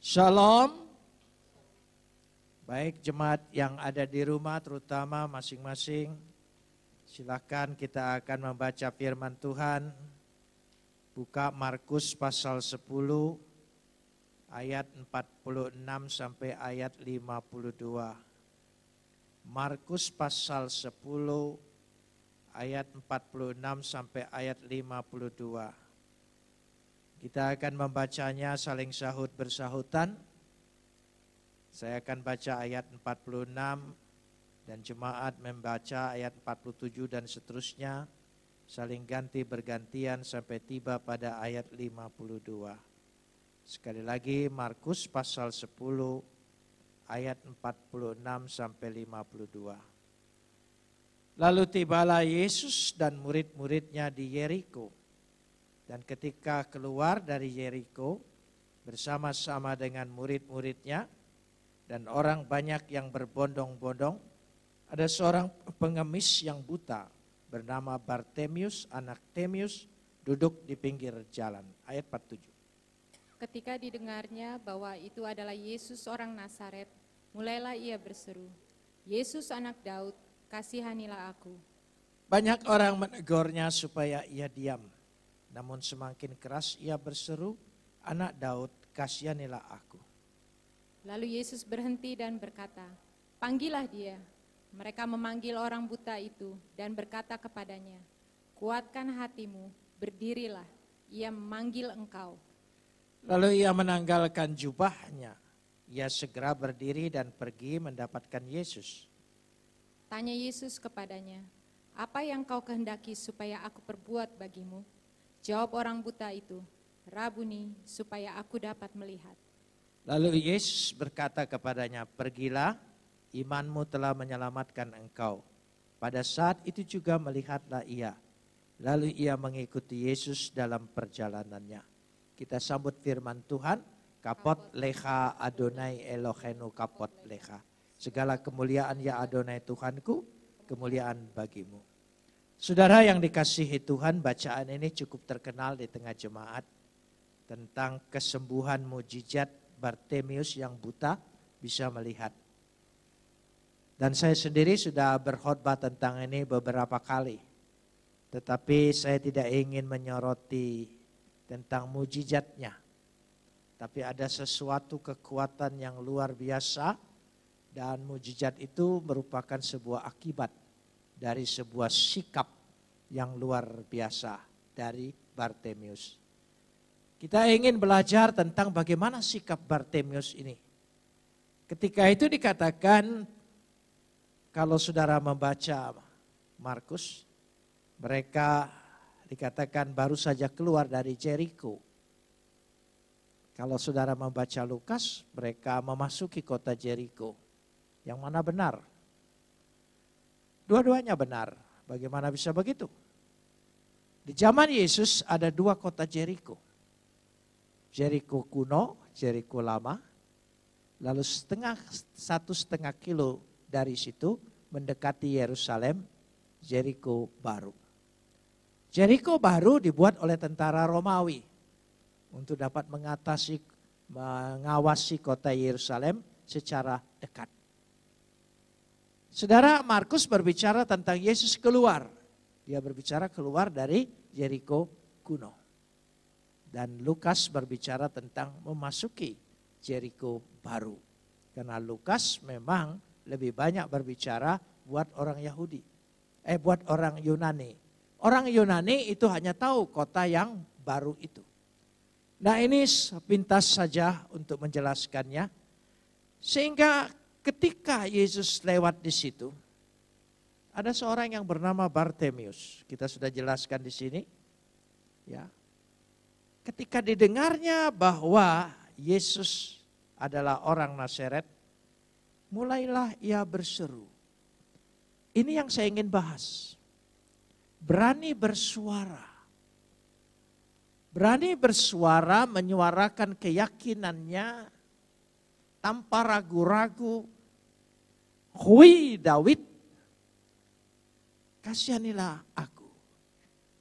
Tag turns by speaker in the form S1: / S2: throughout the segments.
S1: Shalom. Baik jemaat yang ada di rumah terutama masing-masing. Silakan kita akan membaca firman Tuhan. Buka Markus pasal 10 ayat 46 sampai ayat 52. Markus pasal 10 ayat 46 sampai ayat 52. Kita akan membacanya saling sahut bersahutan. Saya akan baca ayat 46 dan jemaat membaca ayat 47 dan seterusnya. Saling ganti bergantian sampai tiba pada ayat 52. Sekali lagi Markus pasal 10 ayat 46 sampai 52. Lalu tibalah Yesus dan murid-muridnya di Yeriko dan ketika keluar dari Yeriko bersama-sama dengan murid-muridnya dan orang banyak yang berbondong-bondong, ada seorang pengemis yang buta bernama Bartemius, anak Temius, duduk di pinggir jalan. Ayat 47.
S2: Ketika didengarnya bahwa itu adalah Yesus orang Nazaret, mulailah ia berseru, Yesus anak Daud, kasihanilah aku.
S1: Banyak orang menegurnya supaya ia diam. Namun semakin keras ia berseru, anak Daud kasihanilah aku.
S2: Lalu Yesus berhenti dan berkata, panggillah dia. Mereka memanggil orang buta itu dan berkata kepadanya, kuatkan hatimu, berdirilah, ia memanggil engkau.
S1: Lalu ia menanggalkan jubahnya. Ia segera berdiri dan pergi mendapatkan Yesus.
S2: Tanya Yesus kepadanya, apa yang kau kehendaki supaya aku perbuat bagimu? Jawab orang buta itu, Rabuni, supaya aku dapat melihat.
S1: Lalu Yesus berkata kepadanya, pergilah, imanmu telah menyelamatkan engkau. Pada saat itu juga melihatlah ia. Lalu ia mengikuti Yesus dalam perjalanannya. Kita sambut firman Tuhan, kapot leha Adonai Elohenu kapot leha. Segala kemuliaan ya Adonai Tuhanku, kemuliaan bagimu. Saudara yang dikasihi Tuhan, bacaan ini cukup terkenal di tengah jemaat tentang kesembuhan mujizat Bartemius yang buta bisa melihat. Dan saya sendiri sudah berkhotbah tentang ini beberapa kali. Tetapi saya tidak ingin menyoroti tentang mujizatnya. Tapi ada sesuatu kekuatan yang luar biasa dan mujizat itu merupakan sebuah akibat dari sebuah sikap yang luar biasa dari Bartemius. Kita ingin belajar tentang bagaimana sikap Bartemius ini. Ketika itu dikatakan kalau saudara membaca Markus, mereka dikatakan baru saja keluar dari Jericho. Kalau saudara membaca Lukas, mereka memasuki kota Jericho. Yang mana benar? Dua-duanya benar. Bagaimana bisa begitu? Di zaman Yesus ada dua kota Jericho. Jericho kuno, Jericho lama. Lalu setengah satu setengah kilo dari situ mendekati Yerusalem, Jericho baru. Jericho baru dibuat oleh tentara Romawi untuk dapat mengatasi mengawasi kota Yerusalem secara dekat. Saudara Markus berbicara tentang Yesus keluar. Dia berbicara keluar dari Jericho kuno. Dan Lukas berbicara tentang memasuki Jericho baru. Karena Lukas memang lebih banyak berbicara buat orang Yahudi. Eh buat orang Yunani. Orang Yunani itu hanya tahu kota yang baru itu. Nah ini pintas saja untuk menjelaskannya. Sehingga ketika Yesus lewat di situ, ada seorang yang bernama Bartemius. Kita sudah jelaskan di sini. Ya. Ketika didengarnya bahwa Yesus adalah orang Nazaret, mulailah ia berseru. Ini yang saya ingin bahas. Berani bersuara. Berani bersuara menyuarakan keyakinannya tanpa ragu-ragu. Hui Daud, kasihanilah aku.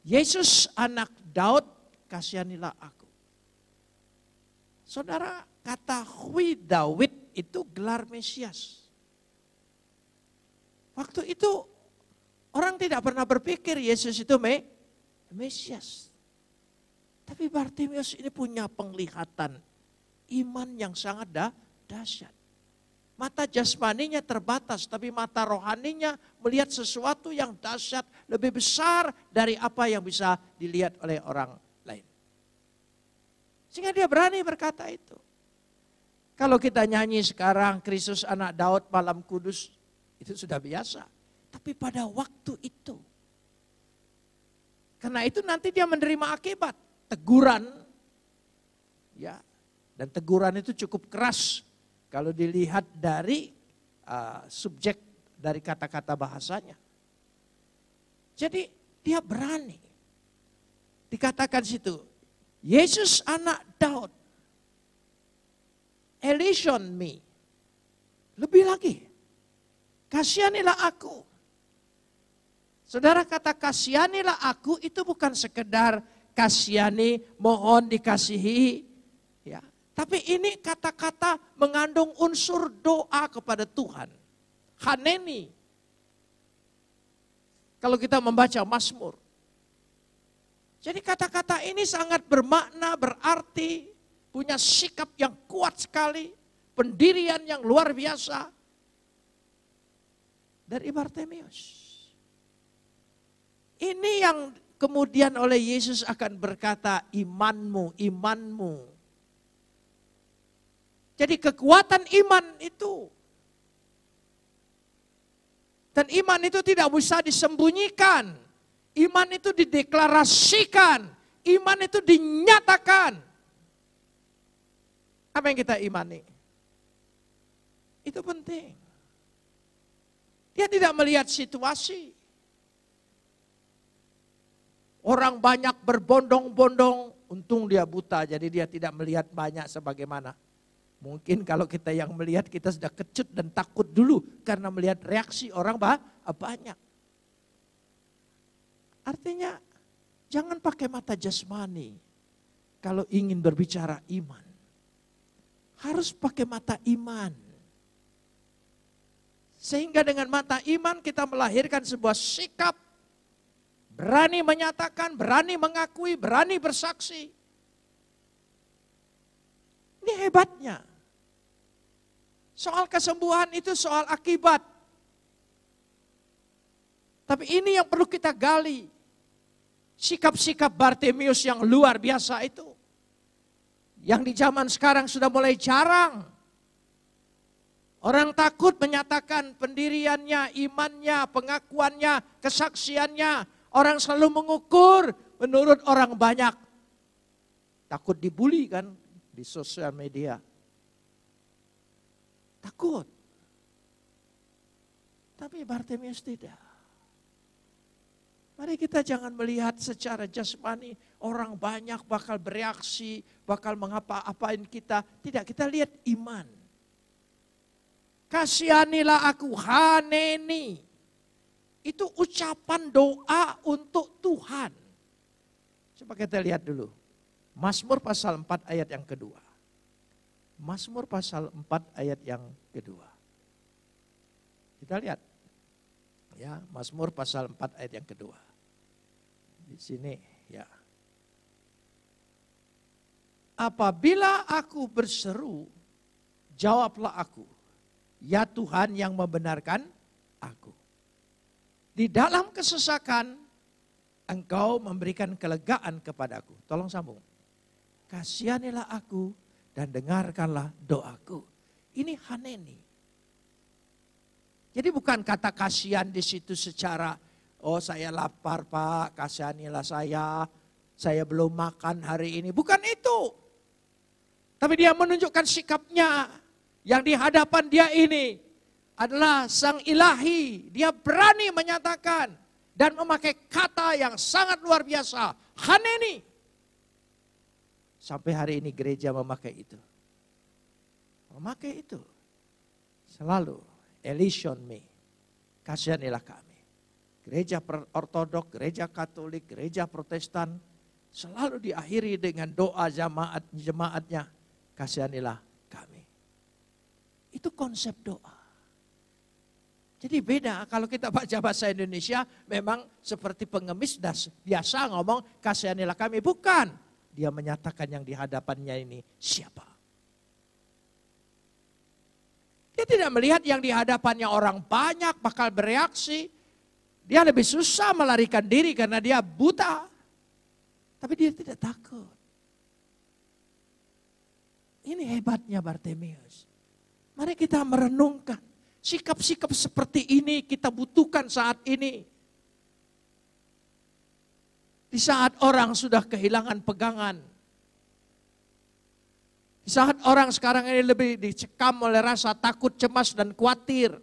S1: Yesus anak Daud, kasihanilah aku. Saudara, Kata Hui Dawid itu gelar Mesias. Waktu itu orang tidak pernah berpikir Yesus itu me, Mesias. Tapi Bartimius ini punya penglihatan iman yang sangat dah, dahsyat. Mata jasmaninya terbatas, tapi mata rohaninya melihat sesuatu yang dahsyat lebih besar dari apa yang bisa dilihat oleh orang lain. Sehingga dia berani berkata itu. Kalau kita nyanyi sekarang Kristus anak Daud malam kudus, itu sudah biasa. Tapi pada waktu itu, karena itu nanti dia menerima akibat, teguran, ya, dan teguran itu cukup keras kalau dilihat dari uh, subjek dari kata-kata bahasanya. Jadi dia berani. Dikatakan situ, Yesus anak Daud, Elison me. Lebih lagi, kasihanilah aku. Saudara kata kasihanilah aku itu bukan sekedar kasihani, mohon dikasihi, tapi ini kata-kata mengandung unsur doa kepada Tuhan. Haneni. Kalau kita membaca Mazmur. Jadi kata-kata ini sangat bermakna, berarti, punya sikap yang kuat sekali, pendirian yang luar biasa dari Bartemius. Ini yang kemudian oleh Yesus akan berkata imanmu, imanmu jadi kekuatan iman itu. Dan iman itu tidak bisa disembunyikan. Iman itu dideklarasikan. Iman itu dinyatakan. Apa yang kita imani? Itu penting. Dia tidak melihat situasi. Orang banyak berbondong-bondong, untung dia buta jadi dia tidak melihat banyak sebagaimana Mungkin kalau kita yang melihat kita sudah kecut dan takut dulu karena melihat reaksi orang banyak. Artinya jangan pakai mata jasmani kalau ingin berbicara iman. Harus pakai mata iman. Sehingga dengan mata iman kita melahirkan sebuah sikap berani menyatakan, berani mengakui, berani bersaksi. Ini hebatnya. Soal kesembuhan itu soal akibat. Tapi ini yang perlu kita gali. Sikap-sikap Bartemius yang luar biasa itu. Yang di zaman sekarang sudah mulai jarang. Orang takut menyatakan pendiriannya, imannya, pengakuannya, kesaksiannya. Orang selalu mengukur menurut orang banyak. Takut dibully kan di sosial media. Takut. Tapi Bartemius tidak. Mari kita jangan melihat secara jasmani orang banyak bakal bereaksi, bakal mengapa-apain kita. Tidak, kita lihat iman. Kasihanilah aku, haneni. Itu ucapan doa untuk Tuhan. Coba kita lihat dulu. Mazmur pasal 4 ayat yang kedua. Mazmur pasal 4 ayat yang kedua. Kita lihat. Ya, Mazmur pasal 4 ayat yang kedua. Di sini ya. Apabila aku berseru, jawablah aku. Ya Tuhan yang membenarkan aku. Di dalam kesesakan, engkau memberikan kelegaan kepadaku. Tolong sambung. Kasihanilah aku dan dengarkanlah doaku. Ini Haneni. Jadi bukan kata kasihan di situ secara, oh saya lapar pak, kasihanilah saya, saya belum makan hari ini. Bukan itu. Tapi dia menunjukkan sikapnya yang di hadapan dia ini adalah sang ilahi. Dia berani menyatakan dan memakai kata yang sangat luar biasa. Haneni. Sampai hari ini gereja memakai itu. Memakai itu. Selalu. Elison me. Kasihanilah kami. Gereja ortodok, gereja katolik, gereja protestan. Selalu diakhiri dengan doa jemaat jemaatnya. Kasihanilah Itu konsep doa. Jadi beda kalau kita baca bahasa Indonesia memang seperti pengemis das biasa ngomong kasihanilah kami bukan. Dia menyatakan yang di hadapannya ini siapa. Dia tidak melihat yang di hadapannya orang banyak bakal bereaksi. Dia lebih susah melarikan diri karena dia buta. Tapi dia tidak takut. Ini hebatnya Bartemius. Mari kita merenungkan Sikap-sikap seperti ini kita butuhkan saat ini. Di saat orang sudah kehilangan pegangan. Di saat orang sekarang ini lebih dicekam oleh rasa takut, cemas, dan khawatir.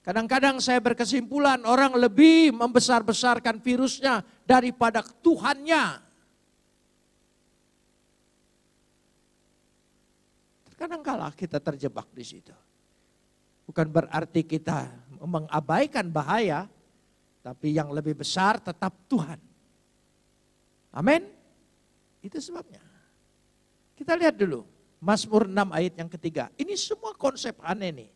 S1: Kadang-kadang saya berkesimpulan orang lebih membesar-besarkan virusnya daripada Tuhannya. Kadangkala kita terjebak di situ. Bukan berarti kita mengabaikan bahaya, tapi yang lebih besar tetap Tuhan. Amin. Itu sebabnya. Kita lihat dulu Mazmur 6 ayat yang ketiga. Ini semua konsep aneh nih.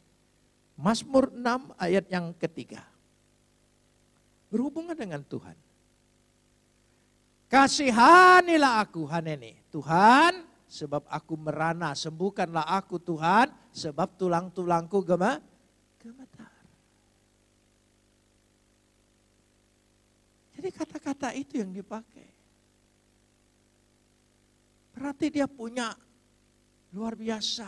S1: Mazmur 6 ayat yang ketiga. Berhubungan dengan Tuhan. Kasihanilah aku, Haneni. Tuhan, sebab aku merana. Sembuhkanlah aku Tuhan, sebab tulang-tulangku gemetar. Jadi kata-kata itu yang dipakai. Berarti dia punya luar biasa.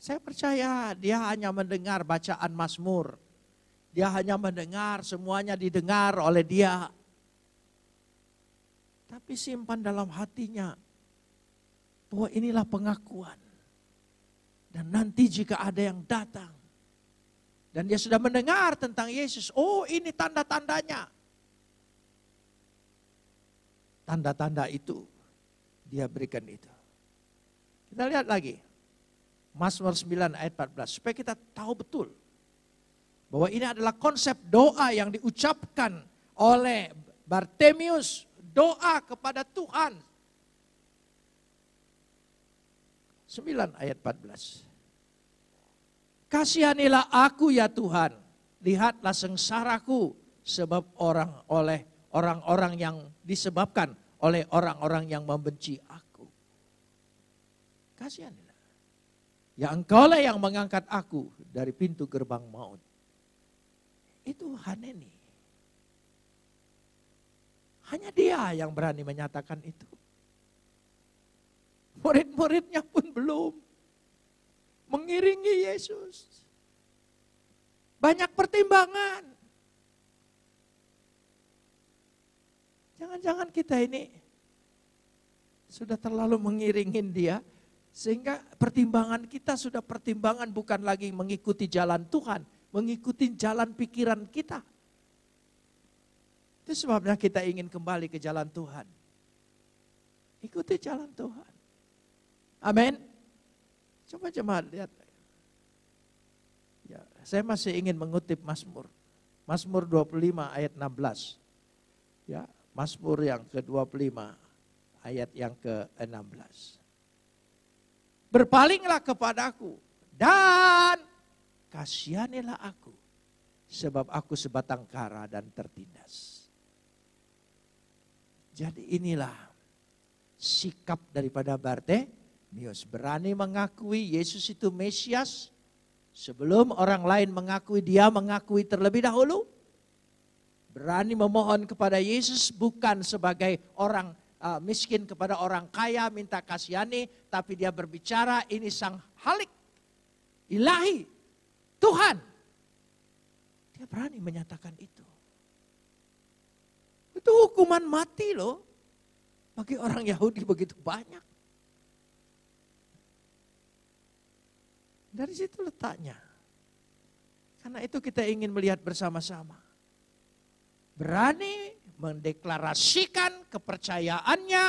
S1: Saya percaya dia hanya mendengar bacaan Mazmur. Dia hanya mendengar, semuanya didengar oleh dia. Tapi simpan dalam hatinya bahwa inilah pengakuan. Dan nanti jika ada yang datang dan dia sudah mendengar tentang Yesus, oh ini tanda-tandanya. Tanda-tanda itu dia berikan itu. Kita lihat lagi. Mazmur 9 ayat 14 supaya kita tahu betul bahwa ini adalah konsep doa yang diucapkan oleh Bartemius doa kepada Tuhan. 9 ayat 14. Kasihanilah aku ya Tuhan, lihatlah sengsaraku sebab orang oleh orang-orang yang disebabkan oleh orang-orang yang membenci aku. Kasihanilah. Ya engkaulah yang mengangkat aku dari pintu gerbang maut. Itu Haneni. Hanya dia yang berani menyatakan itu. Murid-muridnya pun belum mengiringi Yesus. Banyak pertimbangan. Jangan-jangan kita ini sudah terlalu mengiringin dia sehingga pertimbangan kita sudah pertimbangan bukan lagi mengikuti jalan Tuhan, mengikuti jalan pikiran kita. Itu sebabnya kita ingin kembali ke jalan Tuhan. Ikuti jalan Tuhan. Amin. Coba coba lihat. Ya, saya masih ingin mengutip Mazmur. Mazmur 25 ayat 16. Ya, Mazmur yang ke-25 ayat yang ke-16. Berpalinglah kepadaku dan kasihanilah aku sebab aku sebatang kara dan tertindas. Jadi inilah sikap daripada Bartemius. Berani mengakui Yesus itu Mesias. Sebelum orang lain mengakui, dia mengakui terlebih dahulu. Berani memohon kepada Yesus bukan sebagai orang uh, miskin kepada orang kaya minta kasihani. Tapi dia berbicara ini sang halik. Ilahi. Tuhan. Dia berani menyatakan itu. Itu hukuman mati loh. Bagi orang Yahudi begitu banyak. Dari situ letaknya. Karena itu kita ingin melihat bersama-sama. Berani mendeklarasikan kepercayaannya,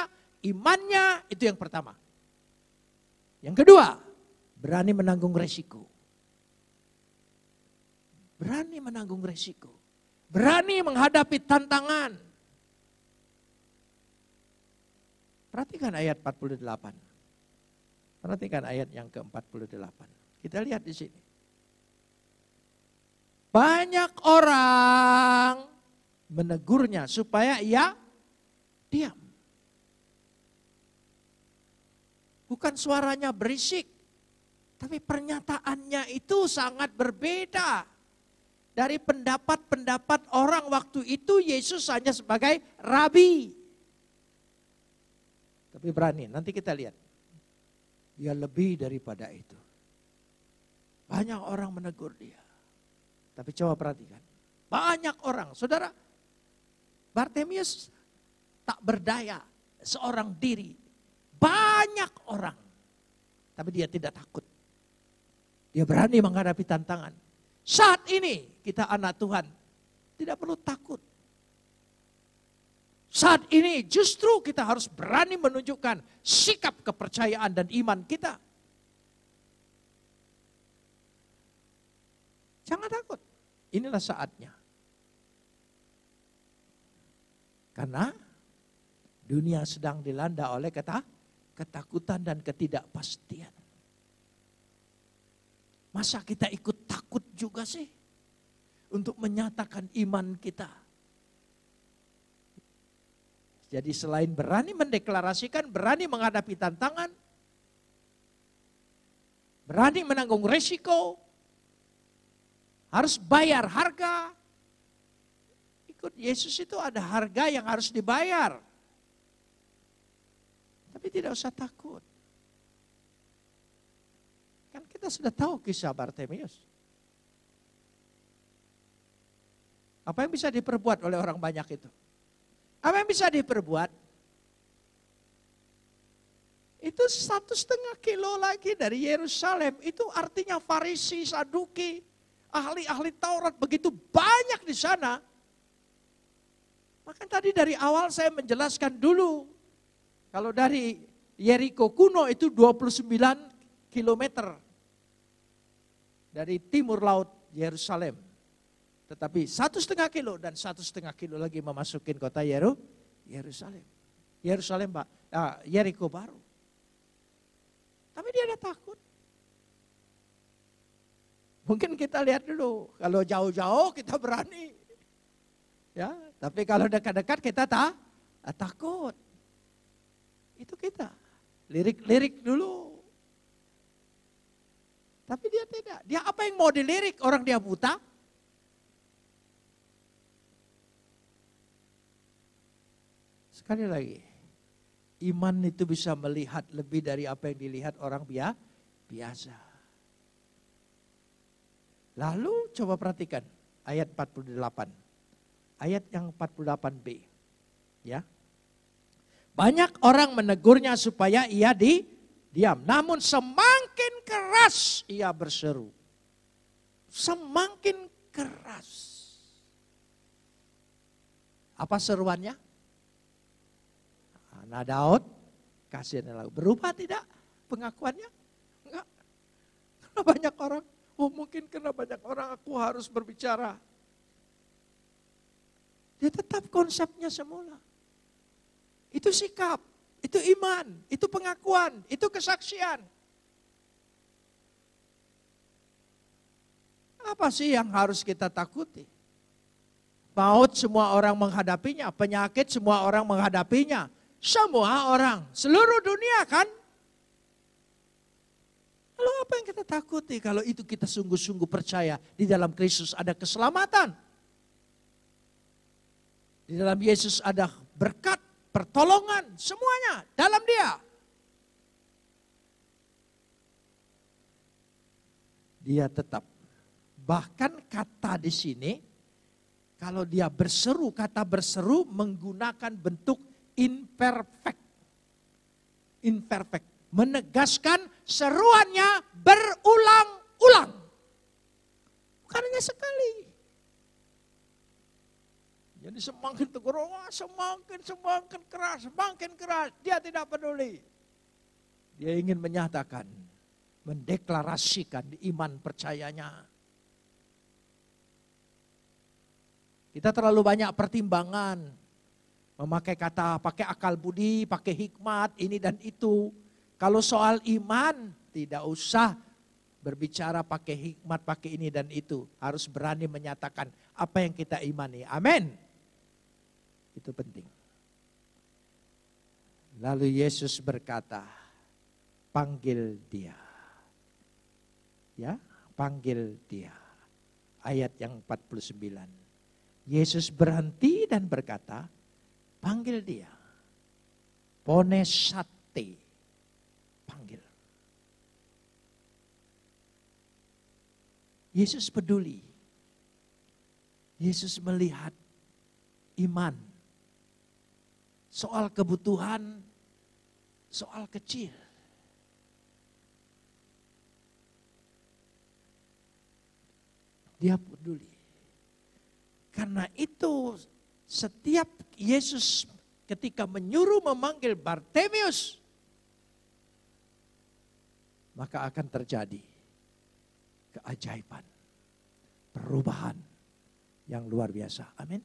S1: imannya, itu yang pertama. Yang kedua, berani menanggung resiko. Berani menanggung resiko. Berani menghadapi tantangan. Perhatikan ayat 48. Perhatikan ayat yang ke-48. Kita lihat di sini. Banyak orang menegurnya supaya ia diam. Bukan suaranya berisik, tapi pernyataannya itu sangat berbeda dari pendapat-pendapat orang waktu itu Yesus hanya sebagai rabi. Tapi berani, nanti kita lihat. Dia lebih daripada itu. Banyak orang menegur dia. Tapi coba perhatikan. Banyak orang, saudara. Bartemius tak berdaya, seorang diri. Banyak orang. Tapi dia tidak takut. Dia berani menghadapi tantangan. Saat ini kita anak Tuhan tidak perlu takut. Saat ini justru kita harus berani menunjukkan sikap kepercayaan dan iman kita. Jangan takut. Inilah saatnya. Karena dunia sedang dilanda oleh kata ketakutan dan ketidakpastian. Masa kita ikut takut juga sih? Untuk menyatakan iman kita. Jadi selain berani mendeklarasikan, berani menghadapi tantangan, berani menanggung resiko, harus bayar harga. Ikut Yesus itu ada harga yang harus dibayar. Tapi tidak usah takut. Kan kita sudah tahu kisah Bartemius. Apa yang bisa diperbuat oleh orang banyak itu? Apa yang bisa diperbuat? Itu satu setengah kilo lagi dari Yerusalem. Itu artinya Farisi, Saduki, ahli-ahli Taurat begitu banyak di sana. Maka tadi dari awal saya menjelaskan dulu. Kalau dari Yeriko kuno itu 29 kilometer dari timur laut Yerusalem. Tetapi satu setengah kilo dan satu setengah kilo lagi memasukin kota Yeru, Yerusalem. Yerusalem pak, ah, Yeriko baru. Tapi dia ada takut. Mungkin kita lihat dulu, kalau jauh-jauh kita berani. Ya, tapi kalau dekat-dekat kita tak takut. Itu kita. Lirik-lirik dulu. Tapi dia tidak. Dia apa yang mau dilirik? Orang dia buta. Sekali lagi, iman itu bisa melihat lebih dari apa yang dilihat orang biasa. Lalu coba perhatikan ayat 48. Ayat yang 48b. Ya. Banyak orang menegurnya supaya ia di diam. Namun semakin keras ia berseru. Semakin keras. Apa seruannya? Nah Daud kasih lagu. Berubah tidak pengakuannya? Enggak. Karena banyak orang, oh mungkin karena banyak orang aku harus berbicara. Dia tetap konsepnya semula. Itu sikap, itu iman, itu pengakuan, itu kesaksian. Apa sih yang harus kita takuti? Maut semua orang menghadapinya, penyakit semua orang menghadapinya, semua orang, seluruh dunia kan? Lalu apa yang kita takuti kalau itu kita sungguh-sungguh percaya di dalam Kristus ada keselamatan. Di dalam Yesus ada berkat, pertolongan, semuanya dalam dia. Dia tetap. Bahkan kata di sini, kalau dia berseru, kata berseru menggunakan bentuk imperfect. Imperfect. Menegaskan seruannya berulang-ulang. Bukan hanya sekali. Jadi semakin tegur, oh, semakin semakin keras, semakin keras. Dia tidak peduli. Dia ingin menyatakan, mendeklarasikan iman percayanya. Kita terlalu banyak pertimbangan Memakai kata, pakai akal budi, pakai hikmat, ini dan itu. Kalau soal iman, tidak usah berbicara pakai hikmat, pakai ini dan itu. Harus berani menyatakan apa yang kita imani. Amin. Itu penting. Lalu Yesus berkata, panggil dia. Ya, panggil dia. Ayat yang 49. Yesus berhenti dan berkata, panggil dia. Ponesate, panggil. Yesus peduli. Yesus melihat iman. Soal kebutuhan, soal kecil. Dia peduli. Karena itu setiap Yesus ketika menyuruh memanggil Bartemius, maka akan terjadi keajaiban, perubahan yang luar biasa. Amin.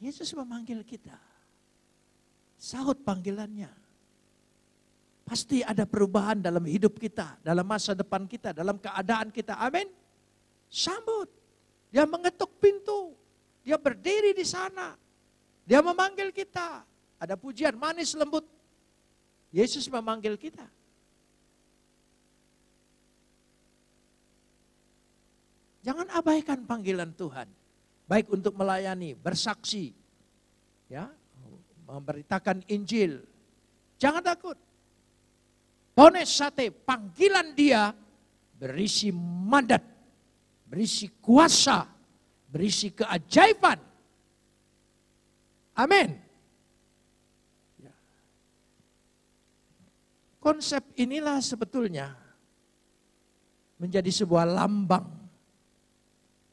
S1: Yesus memanggil kita. Sahut panggilannya. Pasti ada perubahan dalam hidup kita, dalam masa depan kita, dalam keadaan kita. Amin. Sambut. Dia mengetuk pintu. Dia berdiri di sana. Dia memanggil kita. Ada pujian manis lembut. Yesus memanggil kita. Jangan abaikan panggilan Tuhan. Baik untuk melayani, bersaksi, ya, memberitakan Injil. Jangan takut. Pones sate, panggilan dia berisi mandat, berisi kuasa, berisi keajaiban. Amin. Ya. Konsep inilah sebetulnya menjadi sebuah lambang.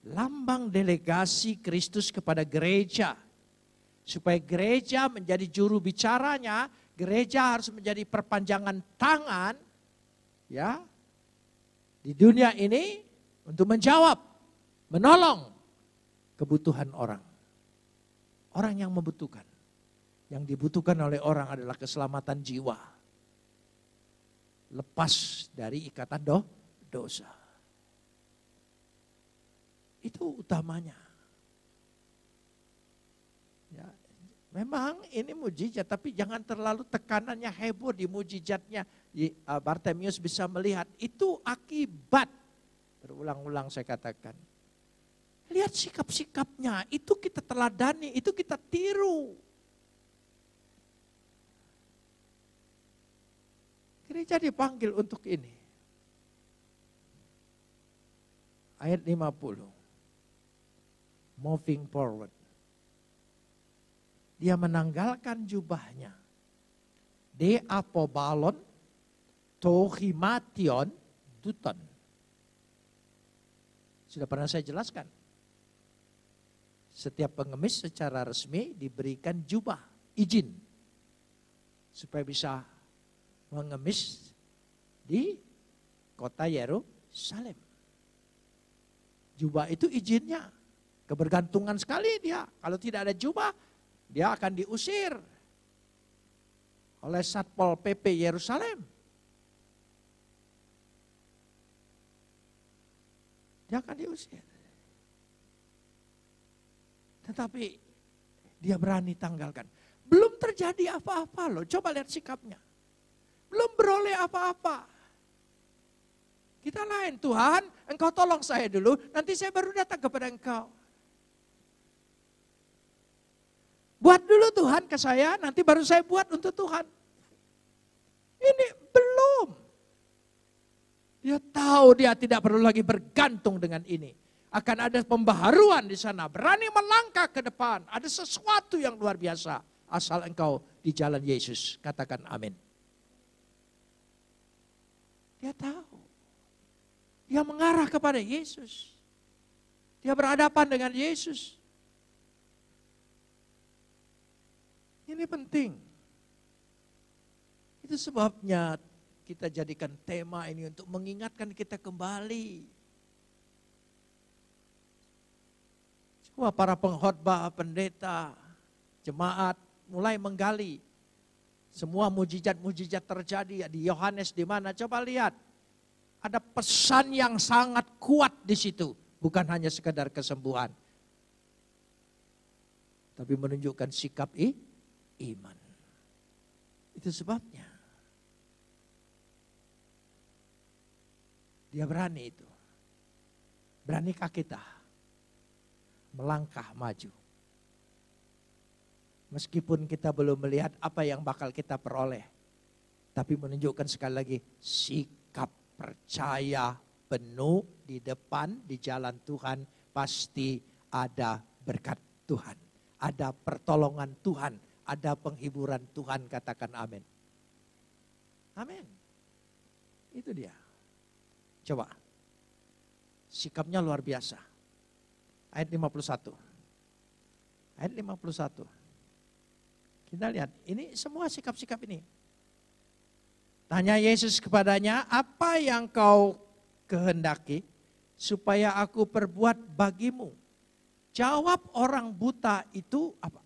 S1: Lambang delegasi Kristus kepada gereja. Supaya gereja menjadi juru bicaranya gereja harus menjadi perpanjangan tangan ya di dunia ini untuk menjawab, menolong kebutuhan orang. Orang yang membutuhkan. Yang dibutuhkan oleh orang adalah keselamatan jiwa. Lepas dari ikatan do, dosa. Itu utamanya. Memang ini mujizat, tapi jangan terlalu tekanannya heboh di mujizatnya. Uh, Bartemius bisa melihat itu akibat. Berulang-ulang saya katakan. Lihat sikap-sikapnya, itu kita teladani, itu kita tiru. Gereja dipanggil untuk ini. Ayat 50. Moving forward dia menanggalkan jubahnya. De apobalon tohimation duton. Sudah pernah saya jelaskan. Setiap pengemis secara resmi diberikan jubah, izin. Supaya bisa mengemis di kota Yerusalem. Jubah itu izinnya. Kebergantungan sekali dia. Kalau tidak ada jubah, dia akan diusir oleh Satpol PP Yerusalem. Dia akan diusir. Tetapi dia berani tanggalkan. Belum terjadi apa-apa loh, coba lihat sikapnya. Belum beroleh apa-apa. Kita lain, Tuhan engkau tolong saya dulu, nanti saya baru datang kepada engkau. Buat dulu Tuhan ke saya, nanti baru saya buat untuk Tuhan. Ini belum. Dia tahu dia tidak perlu lagi bergantung dengan ini. Akan ada pembaharuan di sana. Berani melangkah ke depan. Ada sesuatu yang luar biasa. Asal engkau di jalan Yesus. Katakan amin. Dia tahu. Dia mengarah kepada Yesus. Dia berhadapan dengan Yesus. Ini penting. Itu sebabnya kita jadikan tema ini untuk mengingatkan kita kembali. Wah, para pengkhotbah, pendeta, jemaat mulai menggali semua mujizat-mujizat terjadi di Yohanes di mana coba lihat ada pesan yang sangat kuat di situ bukan hanya sekedar kesembuhan tapi menunjukkan sikap iman itu sebabnya dia berani itu beranikah kita melangkah maju Meskipun kita belum melihat apa yang bakal kita peroleh. Tapi menunjukkan sekali lagi sikap percaya penuh di depan, di jalan Tuhan. Pasti ada berkat Tuhan. Ada pertolongan Tuhan. Ada penghiburan Tuhan katakan amin. Amin. Itu dia. Coba. Sikapnya luar biasa. Ayat 51. Ayat 51. Kita lihat, ini semua sikap-sikap ini. Tanya Yesus kepadanya, apa yang kau kehendaki supaya aku perbuat bagimu? Jawab orang buta itu apa?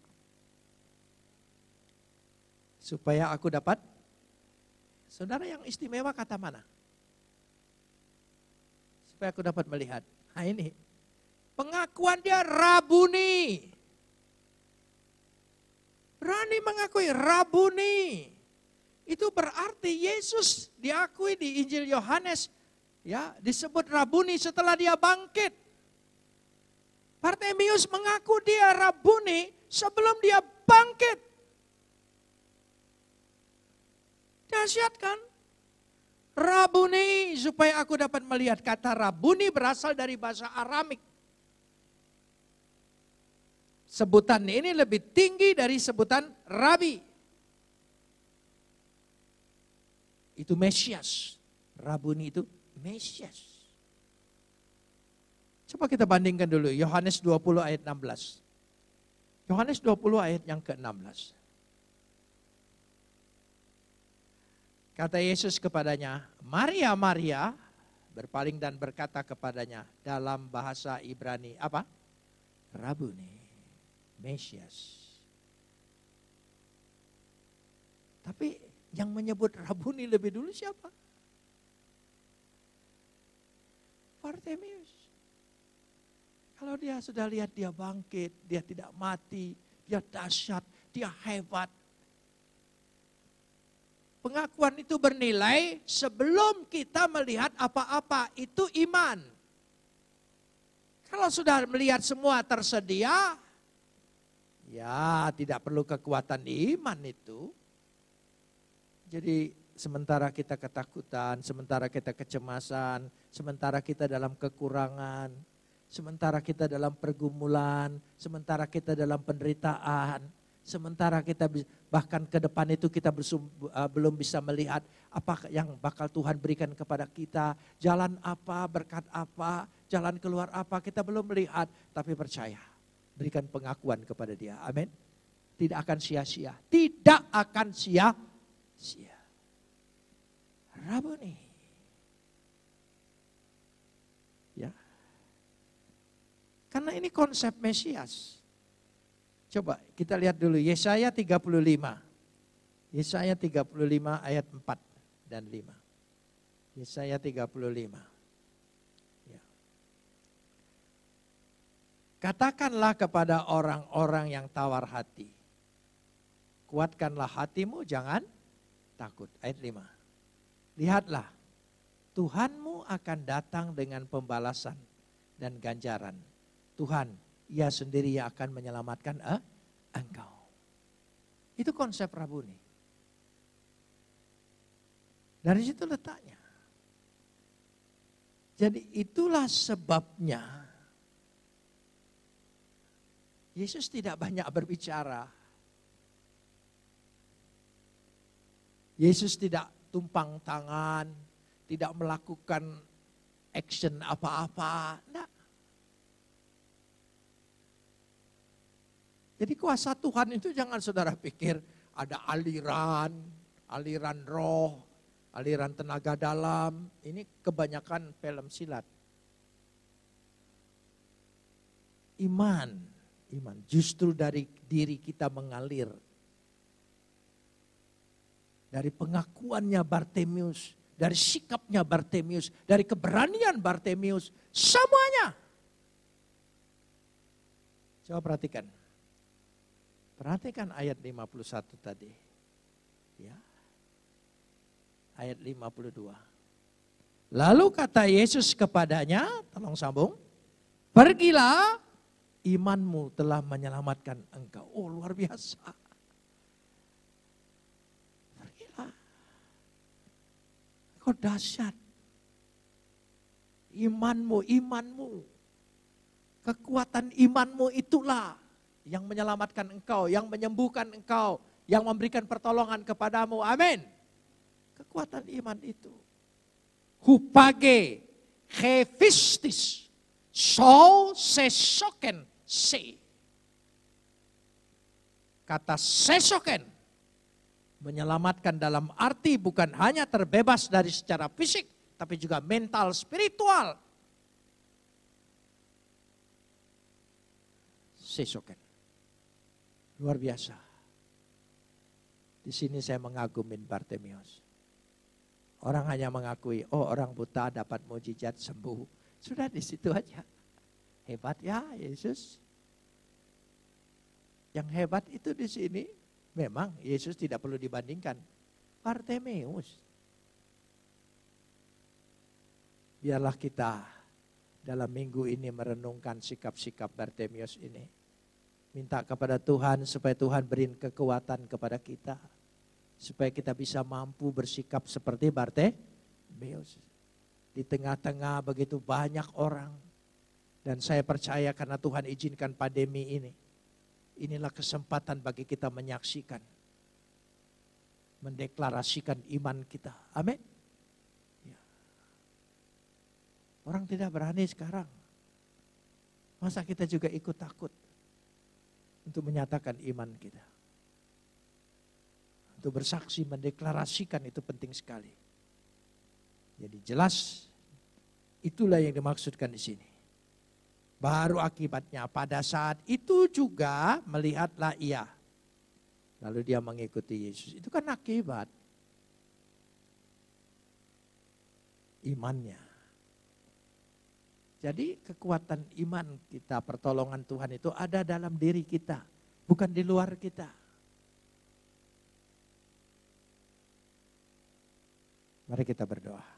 S1: Supaya aku dapat? Saudara yang istimewa kata mana? Supaya aku dapat melihat. Nah ini, pengakuan dia rabuni. Berani mengakui Rabuni. Itu berarti Yesus diakui di Injil Yohanes ya disebut Rabuni setelah dia bangkit. Bartemius mengaku dia Rabuni sebelum dia bangkit. Dahsyat kan? Rabuni supaya aku dapat melihat kata Rabuni berasal dari bahasa Aramik Sebutan ini lebih tinggi dari sebutan rabi. Itu Mesias. Rabuni itu Mesias. Coba kita bandingkan dulu Yohanes 20 ayat 16. Yohanes 20 ayat yang ke-16. Kata Yesus kepadanya, Maria, Maria, berpaling dan berkata kepadanya dalam bahasa Ibrani, apa? Rabuni. Mesias. Tapi yang menyebut Rabuni lebih dulu siapa? Bartemius. Kalau dia sudah lihat dia bangkit, dia tidak mati, dia dahsyat, dia hebat. Pengakuan itu bernilai sebelum kita melihat apa-apa, itu iman. Kalau sudah melihat semua tersedia, Ya, tidak perlu kekuatan iman itu. Jadi sementara kita ketakutan, sementara kita kecemasan, sementara kita dalam kekurangan, sementara kita dalam pergumulan, sementara kita dalam penderitaan, sementara kita bahkan ke depan itu kita uh, belum bisa melihat apa yang bakal Tuhan berikan kepada kita, jalan apa, berkat apa, jalan keluar apa, kita belum melihat, tapi percaya berikan pengakuan kepada dia. Amin. Tidak akan sia-sia. Tidak akan sia-sia. Rabuni. Ya. Karena ini konsep Mesias. Coba kita lihat dulu Yesaya 35. Yesaya 35 ayat 4 dan 5. Yesaya 35. Katakanlah kepada orang-orang yang tawar hati. Kuatkanlah hatimu, jangan takut. Ayat 5. Lihatlah, Tuhanmu akan datang dengan pembalasan dan ganjaran. Tuhan, ia sendiri yang akan menyelamatkan eh, engkau. Itu konsep Rabuni. Dari situ letaknya. Jadi itulah sebabnya Yesus tidak banyak berbicara. Yesus tidak tumpang tangan, tidak melakukan action apa-apa. Jadi kuasa Tuhan itu jangan saudara pikir ada aliran, aliran roh, aliran tenaga dalam. Ini kebanyakan film silat. Iman, iman justru dari diri kita mengalir. Dari pengakuannya Bartemius, dari sikapnya Bartemius, dari keberanian Bartemius, semuanya. Coba perhatikan. Perhatikan ayat 51 tadi. Ya. Ayat 52. Lalu kata Yesus kepadanya, tolong sambung. Pergilah, imanmu telah menyelamatkan engkau. Oh luar biasa. Pergilah. Kau dahsyat. Imanmu, imanmu. Kekuatan imanmu itulah yang menyelamatkan engkau, yang menyembuhkan engkau, yang memberikan pertolongan kepadamu. Amin. Kekuatan iman itu. Hupage, hefistis, so sesoken se. Kata sesoken menyelamatkan dalam arti bukan hanya terbebas dari secara fisik, tapi juga mental, spiritual. Sesoken. Luar biasa. Di sini saya mengagumin Bartemius. Orang hanya mengakui, oh orang buta dapat mujizat sembuh. Sudah di situ aja. Hebat ya Yesus. Yang hebat itu di sini memang Yesus tidak perlu dibandingkan. Bartemeus. Biarlah kita dalam minggu ini merenungkan sikap-sikap Bartemeus ini. Minta kepada Tuhan supaya Tuhan beri kekuatan kepada kita supaya kita bisa mampu bersikap seperti Bartemeus. Di tengah-tengah begitu banyak orang dan saya percaya karena Tuhan izinkan pandemi ini. Inilah kesempatan bagi kita menyaksikan. Mendeklarasikan iman kita. Amin. Ya. Orang tidak berani sekarang. Masa kita juga ikut takut untuk menyatakan iman kita untuk bersaksi, mendeklarasikan itu penting sekali. Jadi jelas itulah yang dimaksudkan di sini. Baru akibatnya pada saat itu juga melihatlah ia. Lalu dia mengikuti Yesus. Itu kan akibat imannya. Jadi kekuatan iman kita, pertolongan Tuhan itu ada dalam diri kita, bukan di luar kita. Mari kita berdoa.